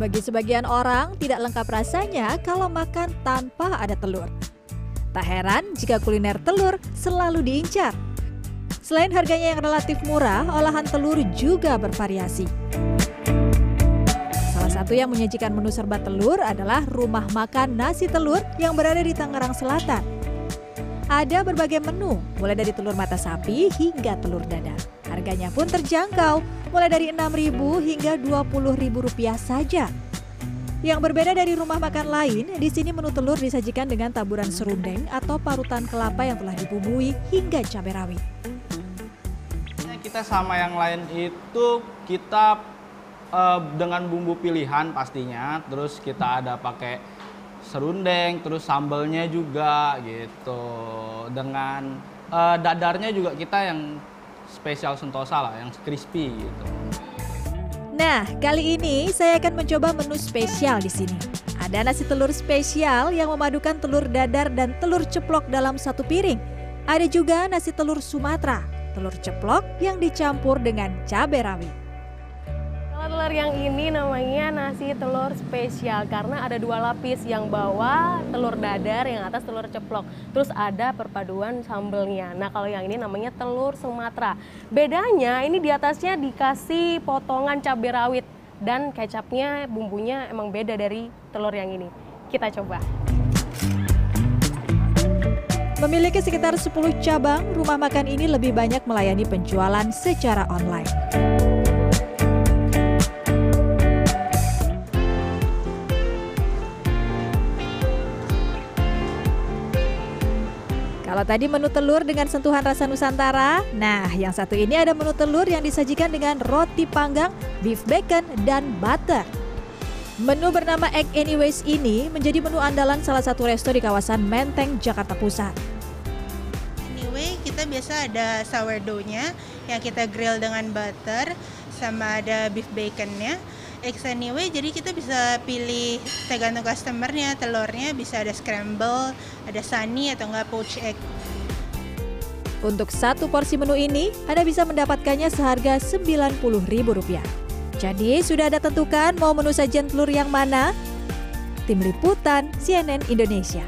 Bagi sebagian orang, tidak lengkap rasanya kalau makan tanpa ada telur. Tak heran jika kuliner telur selalu diincar. Selain harganya yang relatif murah, olahan telur juga bervariasi. Salah satu yang menyajikan menu serba telur adalah rumah makan nasi telur yang berada di Tangerang Selatan. Ada berbagai menu, mulai dari telur mata sapi hingga telur dadar. Harganya pun terjangkau, mulai dari Rp6.000 hingga Rp20.000 saja. Yang berbeda dari rumah makan lain, di sini menu telur disajikan dengan taburan serundeng atau parutan kelapa yang telah dibumbui hingga cabai rawit. Kita sama yang lain itu kita uh, dengan bumbu pilihan pastinya, terus kita ada pakai serundeng, terus sambelnya juga gitu. Dengan uh, dadarnya juga kita yang spesial sentosa lah, yang crispy gitu. Nah, kali ini saya akan mencoba menu spesial di sini. Ada nasi telur spesial yang memadukan telur dadar dan telur ceplok dalam satu piring. Ada juga nasi telur Sumatera, telur ceplok yang dicampur dengan cabai rawit telur yang ini namanya nasi telur spesial. Karena ada dua lapis yang bawah telur dadar yang atas telur ceplok. Terus ada perpaduan sambelnya. Nah kalau yang ini namanya telur Sumatera. Bedanya ini di atasnya dikasih potongan cabai rawit. Dan kecapnya bumbunya emang beda dari telur yang ini. Kita coba. Memiliki sekitar 10 cabang, rumah makan ini lebih banyak melayani penjualan secara online. Kalau tadi menu telur dengan sentuhan rasa Nusantara, nah yang satu ini ada menu telur yang disajikan dengan roti panggang, beef bacon, dan butter. Menu bernama Egg Anyways ini menjadi menu andalan salah satu resto di kawasan Menteng, Jakarta Pusat. Anyway, kita biasa ada sourdough-nya yang kita grill dengan butter, sama ada beef bacon-nya eggs anyway jadi kita bisa pilih tergantung customernya telurnya bisa ada scramble ada sunny atau enggak poached egg. Untuk satu porsi menu ini Anda bisa mendapatkannya seharga Rp90.000 jadi sudah ada tentukan mau menu sajian telur yang mana? Tim Liputan CNN Indonesia